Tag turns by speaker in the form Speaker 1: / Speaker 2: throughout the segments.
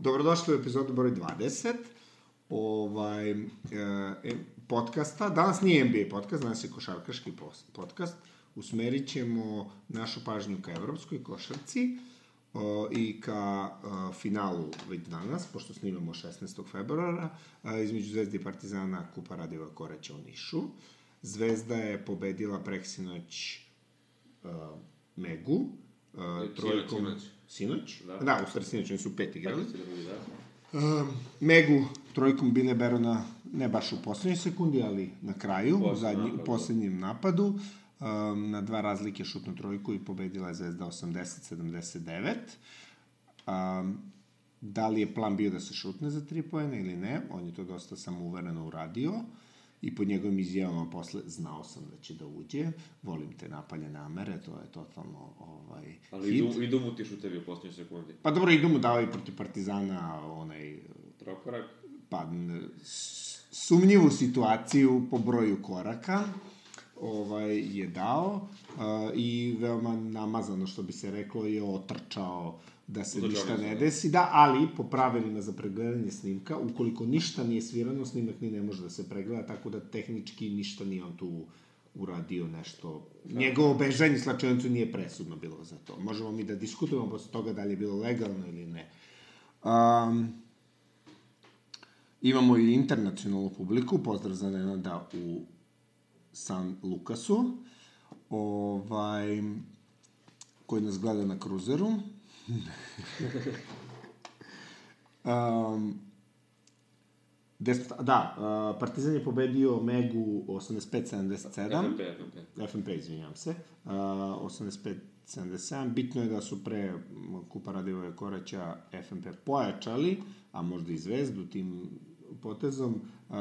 Speaker 1: Dobrodošli u epizodu broj 20 ovaj, e, podcasta. Danas nije NBA podcast, danas je košarkaški podcast. Usmerit ćemo našu pažnju ka evropskoj košarci o, i ka o, finalu već danas, pošto snimamo 16. februara, a, između Zvezde i Partizana Kupa Radiva Koreća u Nišu. Zvezda je pobedila preksinoć a, Megu, a, trojkom... Sinoć, sinoć? Da. da, u stvari sinoć, oni su pet igrali. Da. Uh, Megu trojkom Bile Berona, ne baš u poslednjoj sekundi, ali na kraju, u zadnji, napadu. poslednjem napadu. Um, na dva razlike šutnu trojku i pobedila je Zvezda 80-79. Um, da li je plan bio da se šutne za tri pojene ili ne, on je to dosta samouvereno uradio. Uh, i po njegovim izjavama posle znao sam da će da uđe, volim te napalje namere, to je totalno ovaj,
Speaker 2: Ali hit. idu, idu mu ti šutevi u posljednjoj sekundi.
Speaker 1: Pa dobro, idu mu dao i protiv Partizana onaj...
Speaker 2: Trokorak?
Speaker 1: Pa, sumnjivu situaciju po broju koraka ovaj, je dao uh, i veoma namazano, što bi se reklo, je otrčao da se Udržavno ništa ne desi, da, ali po pravilima za pregledanje snimka, ukoliko ništa nije svirano, snimak ni ne može da se pregleda, tako da tehnički ništa nije on tu uradio nešto. Da. Njegovo bežanje slačenicu nije presudno bilo za to. Možemo mi da diskutujemo posle toga da li je bilo legalno ili ne. Um, imamo i internacionalnu publiku, pozdrav za Nenada u San Lukasu, ovaj, koji nas gleda na kruzeru um, Des, da, uh, Partizan je pobedio Megu 85-77. FNP, FNP. FNP, izvinjam se. Uh, 85-77. Bitno je da su pre Kupa Radivove Koraća FNP pojačali, a možda i Zvezdu tim potezom, uh,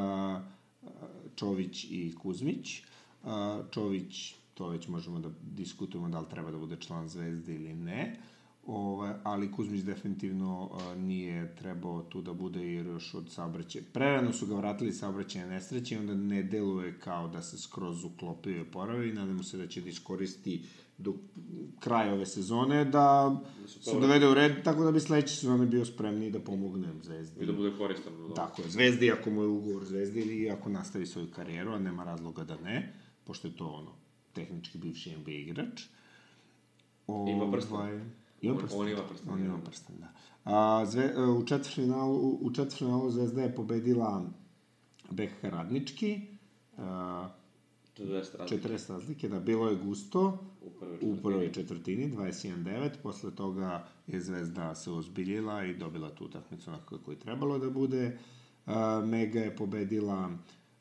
Speaker 1: Čović i Kuzmić. Uh, Čović, to već možemo da diskutujemo da li treba da bude član Zvezde ili ne. Uh, Ovaj, ali Kuzmić definitivno nije trebao tu da bude jer još od saobraćaja. Prerano su ga vratili saobraćaja nesreće i onda ne deluje kao da se skroz uklopio i oporavio i nadamo se da će da iskoristi do kraja ove sezone da se dovede u red, tako da bi sledeće sezone bio spremni da pomogne Zvezdi.
Speaker 2: I da bude koristan.
Speaker 1: Da. Tako je, Zvezdi ako mu je ugovor Zvezdi ili ako nastavi svoju karijeru, a nema razloga da ne, pošto je to ono, tehnički bivši NBA igrač.
Speaker 2: O, Ima prstan. Ovaj,
Speaker 1: Ima prsten.
Speaker 2: On ima prsten.
Speaker 1: On ima prsten, da. A, zve, e, u četvrfinalu, u četvrfinalu Zvezda je pobedila BH Radnički. A,
Speaker 2: 40 razlike.
Speaker 1: 40 razlike, da, bilo je gusto u prvoj četvrtini, u prvoj četvrtini 21-9, posle toga je Zvezda se ozbiljila i dobila tu utakmicu onako kako je trebalo da bude. A, Mega je pobedila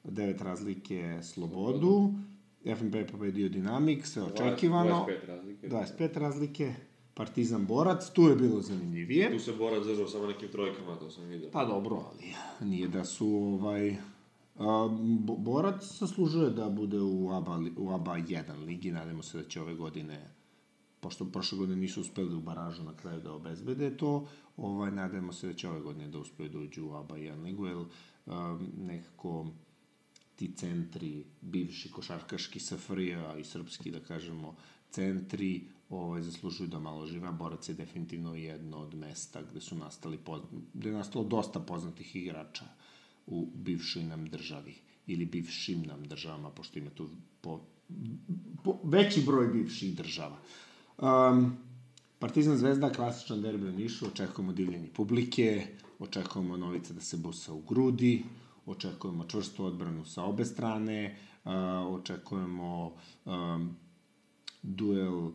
Speaker 1: 9 razlike Slobodu, FNP je pobedio Dinamik, sve očekivano.
Speaker 2: 25 razlike.
Speaker 1: 25 razlike. Partizan Borac, tu je bilo zanimljivije.
Speaker 2: Tu se Borac držao samo nekim trojkama, to sam vidio.
Speaker 1: Pa dobro, ali nije da su ovaj... A, Borac zaslužuje da bude u ABA, u ABA 1 ligi, nadamo se da će ove godine pošto prošle godine nisu uspeli u baražu na kraju da obezbede to, ovaj, nadamo se da će ove godine da uspeju da uđu u ABA 1 ligu, jer um, nekako ti centri, bivši košarkaški safrija i srpski, da kažemo, centri ovaj, zaslužuju da malo žive, a Borac je definitivno jedno od mesta gde su nastali, gde je nastalo dosta poznatih igrača u bivšoj nam državi ili bivšim nam državama, pošto ima tu po, po, veći broj bivših država. Um, Partizan Zvezda, klasičan derbi u Nišu, očekujemo divljenje publike, očekujemo Novica da se busa u grudi, očekujemo čvrstu odbranu sa obe strane, uh, očekujemo um, duel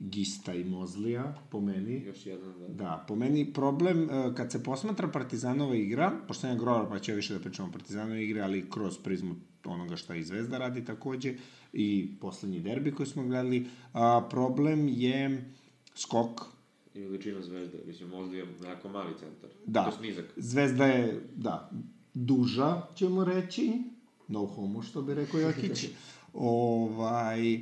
Speaker 1: Gista i Mozlija, po meni.
Speaker 2: Još jedan, da.
Speaker 1: Da, po meni problem, e, kad se posmatra Partizanova igra, pošto sam Grovar, pa ja više da pričam o Partizanova igre, ali kroz prizmu onoga šta i Zvezda radi takođe, i poslednji derbi koji smo gledali, a, problem je skok.
Speaker 2: I veličina Zvezde, mislim, Mozlija je jako mali centar.
Speaker 1: Da,
Speaker 2: to je
Speaker 1: Zvezda je, da, duža, ćemo reći, no homo, što bi rekao Jokić. ovaj,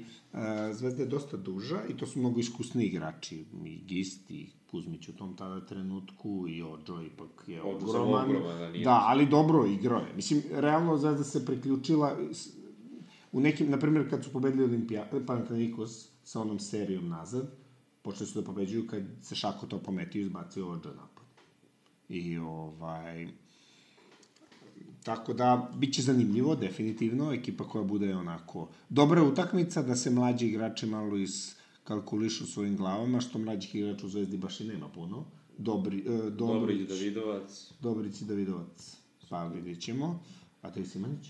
Speaker 1: Zvezda je dosta duža i to su mnogo iskusni igrači. I Gist i Kuzmić u tom tada trenutku i Ođo ipak je ogroman da, da, ali dobro igrao je. Mislim, realno Zvezda se priključila u nekim, na primjer, kad su pobedili Olimpija, Panathinaikos sa onom serijom nazad, počeli su da pobeđuju kad se Šako to pometio i izbacio Ođo napad. I ovaj... Tako da, bit će zanimljivo, definitivno, ekipa koja bude onako dobra utakmica, da se mlađi igrači malo iskalkulišu svojim glavama, što mlađih igrača u Zvezdi baš i nema puno. Dobri, e, Dobrić,
Speaker 2: Dobrić, Davidovac,
Speaker 1: Dobrić i Davidovac. Pa vidjet ćemo. A to je Simanić?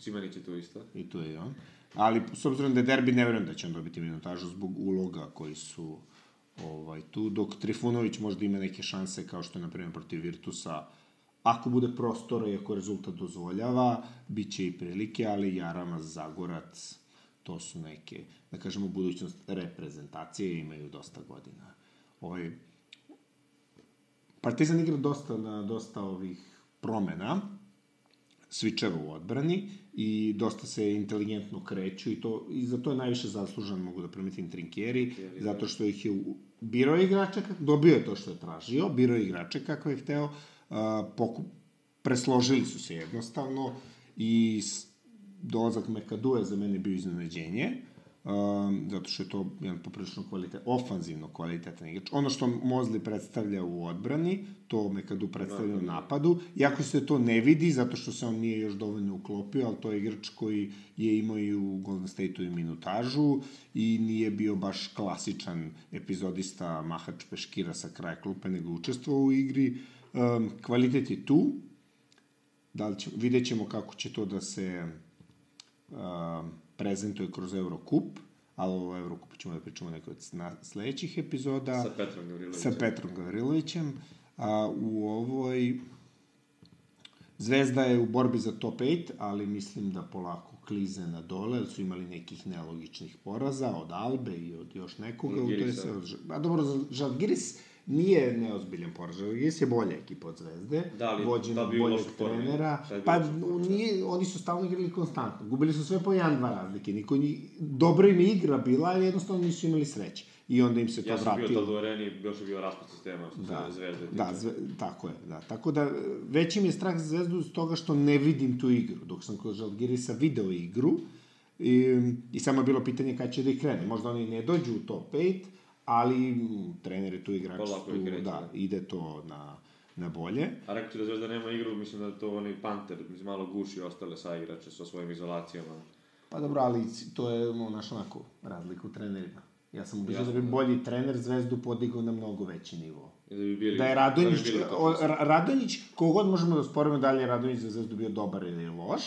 Speaker 2: Cimanić je tu isto.
Speaker 1: I tu je on. Ali, s obzirom da je derbi, ne verujem da će on dobiti minutažu zbog uloga koji su ovaj, tu, dok Trifunović možda ima neke šanse, kao što je, na primjer, protiv Virtusa, ako bude prostora i ako rezultat dozvoljava, bit će i prilike, ali Jarama, Zagorac, to su neke, da kažemo, budućnost reprezentacije, imaju dosta godina. Ovaj, Partizan igra dosta na dosta ovih promena, svičeva u odbrani i dosta se inteligentno kreću i to i za to je najviše zaslužan mogu da primetim Trinkieri zato što ih je u- birao igrača dobio je to što je tražio birao je igrače kako je hteo poku, presložili su se jednostavno i dolazak Mekadu je za mene bio iznenađenje um, zato što je to jedan poprilično kvalitet, ofanzivno kvalitetan igrač. Ono što Mozli predstavlja u odbrani, to Mekadu predstavlja u napadu, iako se to ne vidi, zato što se on nije još dovoljno uklopio, ali to je igrač koji je imao i u Golden State-u i minutažu i nije bio baš klasičan epizodista mahač peškira sa kraja klupe, nego učestvovao u igri. Um, kvalitet je tu, da li će, vidjet ćemo kako će to da se uh, prezentuje kroz Eurocup, ali o Eurocupu ćemo da pričamo neko od na sledećih epizoda
Speaker 2: Sa Petrom Gavrilovićem.
Speaker 1: sa Petrom Gavrilovićem. A, u ovoj Zvezda je u borbi za top 8, ali mislim da polako klize na dole, jer su imali nekih nelogičnih poraza od Albe i od još nekoga. u toj
Speaker 2: Žalgirisa.
Speaker 1: se, a dobro, Žalgiris nije neozbiljan poraz. Žalgiris je bolja ekipa od Zvezde,
Speaker 2: Da, ali
Speaker 1: vođen
Speaker 2: da bi
Speaker 1: boljeg trenera.
Speaker 2: Bi
Speaker 1: Pa
Speaker 2: formi.
Speaker 1: nije, oni su stalno igrali konstantno. Gubili su sve po jedan, dva razlike. Niko njih, dobro im je igra bila, ali jednostavno nisu imali sreće. I onda im se to
Speaker 2: Ja sam
Speaker 1: vratilo.
Speaker 2: bio tad u areni, još je bio raspad sistema, što
Speaker 1: Da,
Speaker 2: zvezde
Speaker 1: da, zve, tako je, da. Tako da, veći mi je strah za Zvezdu s toga što ne vidim tu igru. Dok sam kod Žalgirisa video igru, i, i samo je bilo pitanje kada će da ih krene. Možda oni ne dođu u top 5, ali trener je tu igrač,
Speaker 2: Polako
Speaker 1: tu,
Speaker 2: kreće,
Speaker 1: da,
Speaker 2: da.
Speaker 1: ide to na, na bolje.
Speaker 2: A rekao da Zvezda nema igru, mislim da to onaj Panter, mislim malo guši ostale saigrače sa svojim izolacijama.
Speaker 1: Pa dobro, ali to je, ono, naš onako, razlika u trenerima. Ja sam ubiđen da bi bolji trener Zvezdu podigao na mnogo veći nivo.
Speaker 2: Da bi bili...
Speaker 1: Da je
Speaker 2: da
Speaker 1: Radonjić,
Speaker 2: bi
Speaker 1: o,
Speaker 2: osam.
Speaker 1: Ra- Radonjić, kogod možemo da sporimo da li je Radonjić za Zvezdu bio dobar ili loš,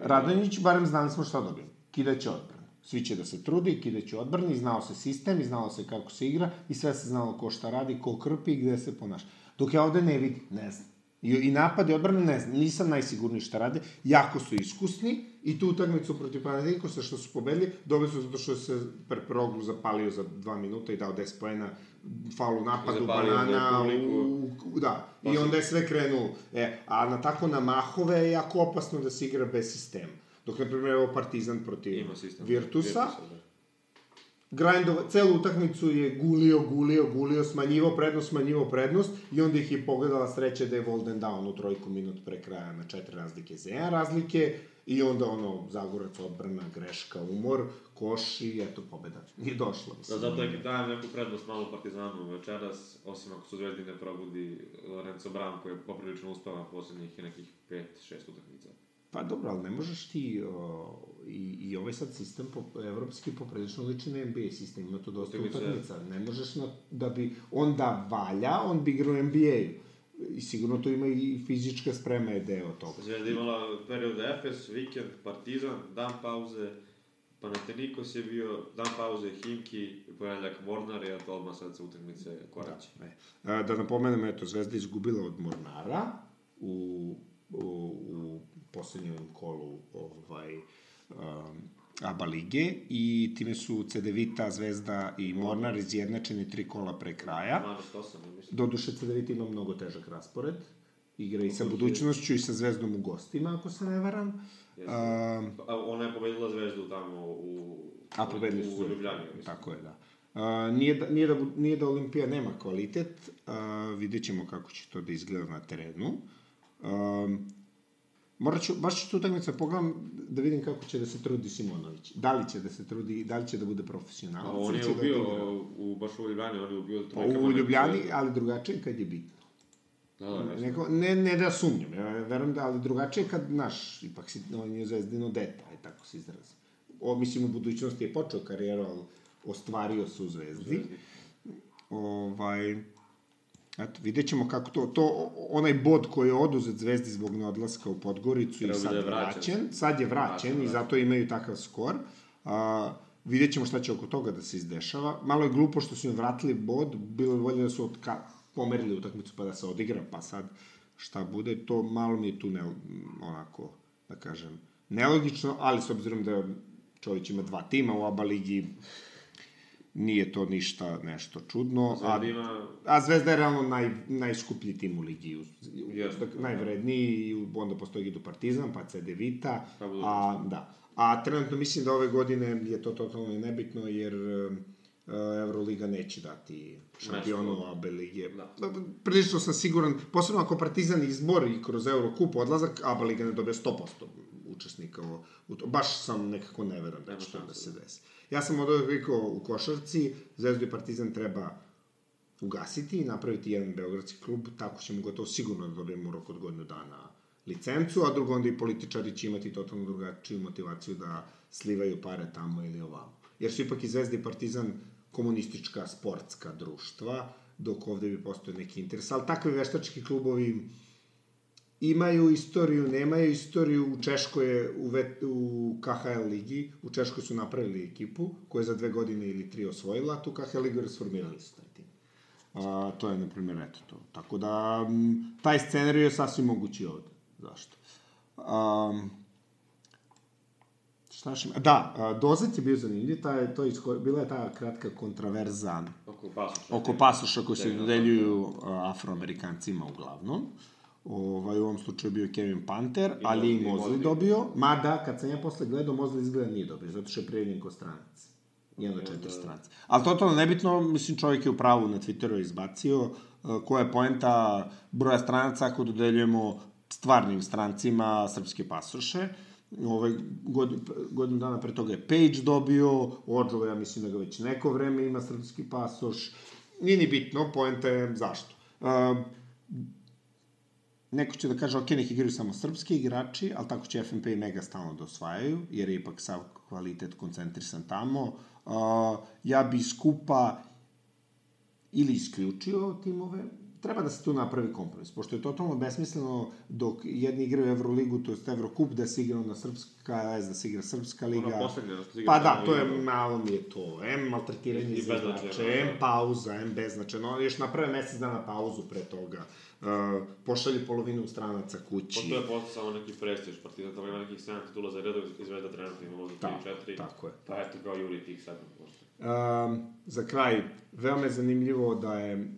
Speaker 1: Radonjić, barem znali smo šta dobijemo. Kidaće odbranu. Svi će da se trudi, kidaće odbrani, znao se sistem i znalo se kako se igra i sve se znalo ko šta radi, ko krpi i gde se ponaša. Dok ja ovde ne vidim, ne znam. I, i napad i odbrana ne znam, nisam najsigurniji šta rade, jako su iskusni i tu utakmicu protiv Panathinaikosa što su pobedili, dobili su zato što se per proglu zapalio za dva minuta i dao 10 poena, faul u napadu,
Speaker 2: zapalio
Speaker 1: banana, u, u- da, i
Speaker 2: Pa
Speaker 1: onda je sve krenulo. E, a na tako na mahove je jako opasno da se igra bez sistema. Dok, na primjer, evo Partizan protiv
Speaker 2: sistem.
Speaker 1: Virtusa,
Speaker 2: da.
Speaker 1: grindova, celu utakmicu je gulio, gulio, gulio, smanjivo prednost, smanjivo prednost i onda ih je pogledala sreća da je Volden down u trojku minut pre kraja na četiri razlike za jedan razlike i onda ono, Zagorac, odbrana, greška, umor, koš i eto, pobeda. Nije došlo,
Speaker 2: Da,
Speaker 1: mislim.
Speaker 2: zato je dajem neku prednost malo Partizanu večeras, osim ako su Zvezdi ne probudi Lorenzo Bram, koji je poprilično uspava poslednjih nekih 5-6 utakmica.
Speaker 1: Pa dobro, ali ne možeš ti, o, i, i ovaj sad sistem po, evropski poprilično liči na NBA sistem, ima tu dosta
Speaker 2: Utakmice-
Speaker 1: utakmica, ne možeš na, da bi, on da valja, on bi igrao u NBA-u. I sigurno to ima i fizička sprema je deo toga.
Speaker 2: Zvezda imala period Efes, Vikend, Partizan, dan pauze, Panathinaikos je bio, dan pauze, Himki, ponedljak Mornar i eto odmah sad se utakmice koraće.
Speaker 1: E, a, da napomenem, eto, Zvezda izgubila od Mornara u poslednjem kolu ovaj, um, ABA lige i time su Cedevita, Zvezda i Mornar izjednačeni tri kola pre kraja.
Speaker 2: Manost 8, ja mislim.
Speaker 1: Doduše, Cedevita ima mnogo težak raspored. Igra i sa budućnošću i sa Zvezdom u gostima, ako se ne varam. A
Speaker 2: ona je pobedila Zvezdu tamo u...
Speaker 1: a pobedili su.
Speaker 2: Ljubljani.
Speaker 1: Tako je, da. A, nije, da, nije, da, nije da Olimpija nema kvalitet, a, vidjet ćemo kako će to da izgleda na terenu. A, morat ću, baš ću tu utakmicu da pogledam da vidim kako će da se trudi Simonović. Da li će da se trudi, da li će da bude profesionalac.
Speaker 2: A on je
Speaker 1: da
Speaker 2: ubio,
Speaker 1: igra?
Speaker 2: u, baš u Ljubljani, on je ubio
Speaker 1: Pa u Ljubljani, ali drugačije kad je bitno.
Speaker 2: Da, da, jasno.
Speaker 1: Neko, ne, ne da sumnjam, ja verujem da, ali drugačije kad, znaš, ipak si, on je zvezdino dete, aj tako se izrazi. O, mislim, u budućnosti je počeo karijeru, ali ostvario se u zvezdi. Ovaj, eto, vidjet ćemo kako to, to, onaj bod koji je oduzet zvezdi zbog neodlaska u Podgoricu
Speaker 2: Treba
Speaker 1: i sad
Speaker 2: da
Speaker 1: je
Speaker 2: vraćen.
Speaker 1: vraćen, sad je vraćen
Speaker 2: Vraćen,
Speaker 1: i
Speaker 2: da.
Speaker 1: zato imaju takav skor. A, vidjet ćemo šta će oko toga da se izdešava. Malo je glupo što su im vratili bod, bilo je bolje da su odka, pomerili utakmicu pa da se odigra, pa sad šta bude, to malo mi je tu ne, onako, da kažem, nelogično, ali s obzirom da čovjek ima dva tima u ABA ligi, nije to ništa nešto čudno. A,
Speaker 2: ima...
Speaker 1: a Zvezda je realno naj, najskuplji tim u ligi, u, u,
Speaker 2: Jeste.
Speaker 1: najvredniji, i onda postoji Gidu Partizan, pa CD Vita,
Speaker 2: Pa
Speaker 1: a, da. A trenutno mislim da ove godine je to totalno nebitno, jer uh, Euroliga neće dati šampionu. ABA lige.
Speaker 2: Da.
Speaker 1: Prilično sam siguran, posebno ako Partizan izbori kroz Eurokup odlazak, ABA liga ne dobije 100% učesnika u, u to. Baš sam nekako ne verujem da će to da se desi. Ja sam od ovih rekao u košarci, Zvezdu i Partizan treba ugasiti i napraviti jedan beogradski klub, tako ćemo gotovo sigurno da dobijemo u roku od godinu dana licencu, a drugo onda i političari će imati totalno drugačiju motivaciju da slivaju pare tamo ili ovamo. Jer su ipak i Zvezda i Partizan komunistička sportska društva, dok ovde bi postoje neki interes. Ali takvi veštački klubovi imaju istoriju, nemaju istoriju. U Češkoj je u, vet, u KHL ligi, u Češkoj su napravili ekipu koja je za dve godine ili tri osvojila, tu KHL ligu rasformirali su taj tim. A, to je, na primjer, eto to. Tako da, m, taj scenarij je sasvim mogući ovde. Zašto? Um, šta še... Da, Dozet je bio zanimljiv, ta je, to je isko... bila je ta kratka kontraverza
Speaker 2: Oko pasoša.
Speaker 1: oko pasoša koji se
Speaker 2: Dejno,
Speaker 1: dodeljuju a, afroamerikancima uglavnom. Ovaj, u ovom slučaju bio Kevin Panter,
Speaker 2: I
Speaker 1: ali i
Speaker 2: Mosley,
Speaker 1: Mozli dobio, mada kad sam ja posle gledao, Mozli izgleda nije dobio, zato što je prijavljen ko stranac. Jedan od četiri
Speaker 2: da.
Speaker 1: stranca. Ali totalno nebitno, mislim, čovjek je u pravu na Twitteru izbacio, a, koja je poenta broja stranaca ako dodeljujemo stvarnim strancima srpske pasoše. Ove, god, godinu dana pre toga je Page dobio, Ođova, ja mislim da ga već neko vreme ima srpski pasoš. Nije ni bitno, poenta je zašto. Um, neko će da kaže, ok, nek igraju samo srpski igrači, ali tako će FNP i Mega stalno da osvajaju, jer je ipak sav kvalitet koncentrisan tamo. Uh, ja bi skupa ili isključio timove, treba da se tu napravi kompromis, pošto je totalno besmisleno dok jedni igraju Euroligu, to je Evrokup, da se igra na srpska, da se igra srpska liga.
Speaker 2: Ono poslednje, da se igra
Speaker 1: Pa da, to je, malo mi je to, M, maltretiranje
Speaker 2: I
Speaker 1: za
Speaker 2: beznačajno,
Speaker 1: igrače, M,
Speaker 2: da.
Speaker 1: pauza, M, beznačajno, još naprave mesec dana pauzu pre toga, uh, pošalju polovinu stranaca kući.
Speaker 2: Pa to je postao samo neki prestiž, Partizan tamo ima nekih 7 titula za redov, i Zvezda trenutno ima možda 3
Speaker 1: Da,
Speaker 2: 4.
Speaker 1: tako je.
Speaker 2: Pa eto, kao Juri tih 7 posle.
Speaker 1: Um, za kraj, veoma je zanimljivo da je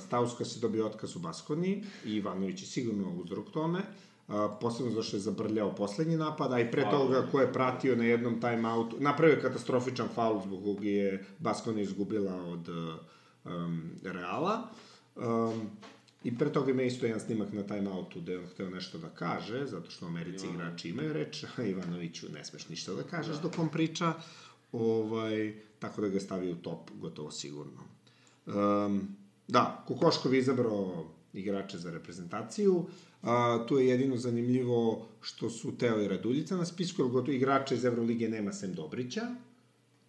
Speaker 1: Stauska se dobio otkaz u Baskoni i Ivanović je sigurno uzrok tome. Uh, posebno zato što je zabrljao poslednji napad, a i pre toga ko je pratio na jednom timeoutu, napravio je katastrofičan faul zbog koga je Baskona izgubila od um, Reala. Um, I pre toga ima isto jedan snimak na timeoutu gde on hteo nešto da kaže, zato što u Americi
Speaker 2: Ivanović.
Speaker 1: igrači imaju reč, a Ivanoviću ne smeš ništa da kažeš dok on priča. Ovaj, tako da ga stavi u top, gotovo sigurno. Um, da, Kokoškov je izabrao igrače za reprezentaciju. A, tu je jedino zanimljivo što su Teo i Raduljica na spisku, jer gotovo igrača iz Evrolige nema sem Dobrića.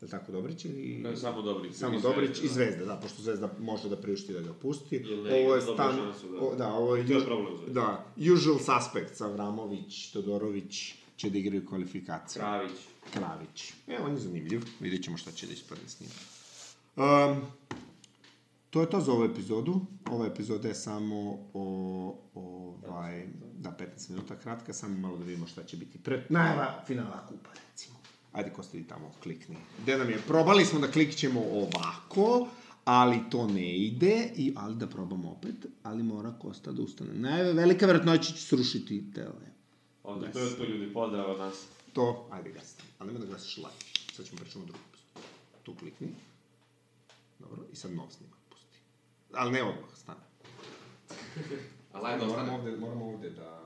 Speaker 1: Je li tako Dobrić ili...
Speaker 2: Ne, samo Dobrić.
Speaker 1: Samo Dobrić i Zvezda, da, pošto Zvezda može da priušti da ga pusti.
Speaker 2: Ili
Speaker 1: ovo je stan...
Speaker 2: šansu da-
Speaker 1: O, da, ovo je...
Speaker 2: To je problem.
Speaker 1: Da, usual suspects, Avramović, Todorović će da igraju kvalifikacije.
Speaker 2: Kravić.
Speaker 1: Kravić. E, on je zanimljiv. Vidjet ćemo šta će da ispadne s njim. Um, to je to za ovu epizodu. Ova epizoda je samo o, ovaj, da, 15 minuta kratka, samo malo da vidimo šta će biti pred najava finala kupa, recimo. Ajde, Kosta, idi tamo, klikni. Gde nam je? Probali smo da klikćemo ovako, ali to ne ide, i, ali da probamo opet, ali mora Kosta da ustane. Najve, velika verovatnoća će srušiti te ove.
Speaker 2: Onda to je to ljudi, pozdrav od nas.
Speaker 1: To, ajde gasi. Ali nema da gasiš live. Sad ćemo pričamo epizodu. Tu klikni. Dobro, i sad nov snimak pusti. Ali ne odmah, stane.
Speaker 2: A lajno
Speaker 1: Moramo ovde, moramo ovde da...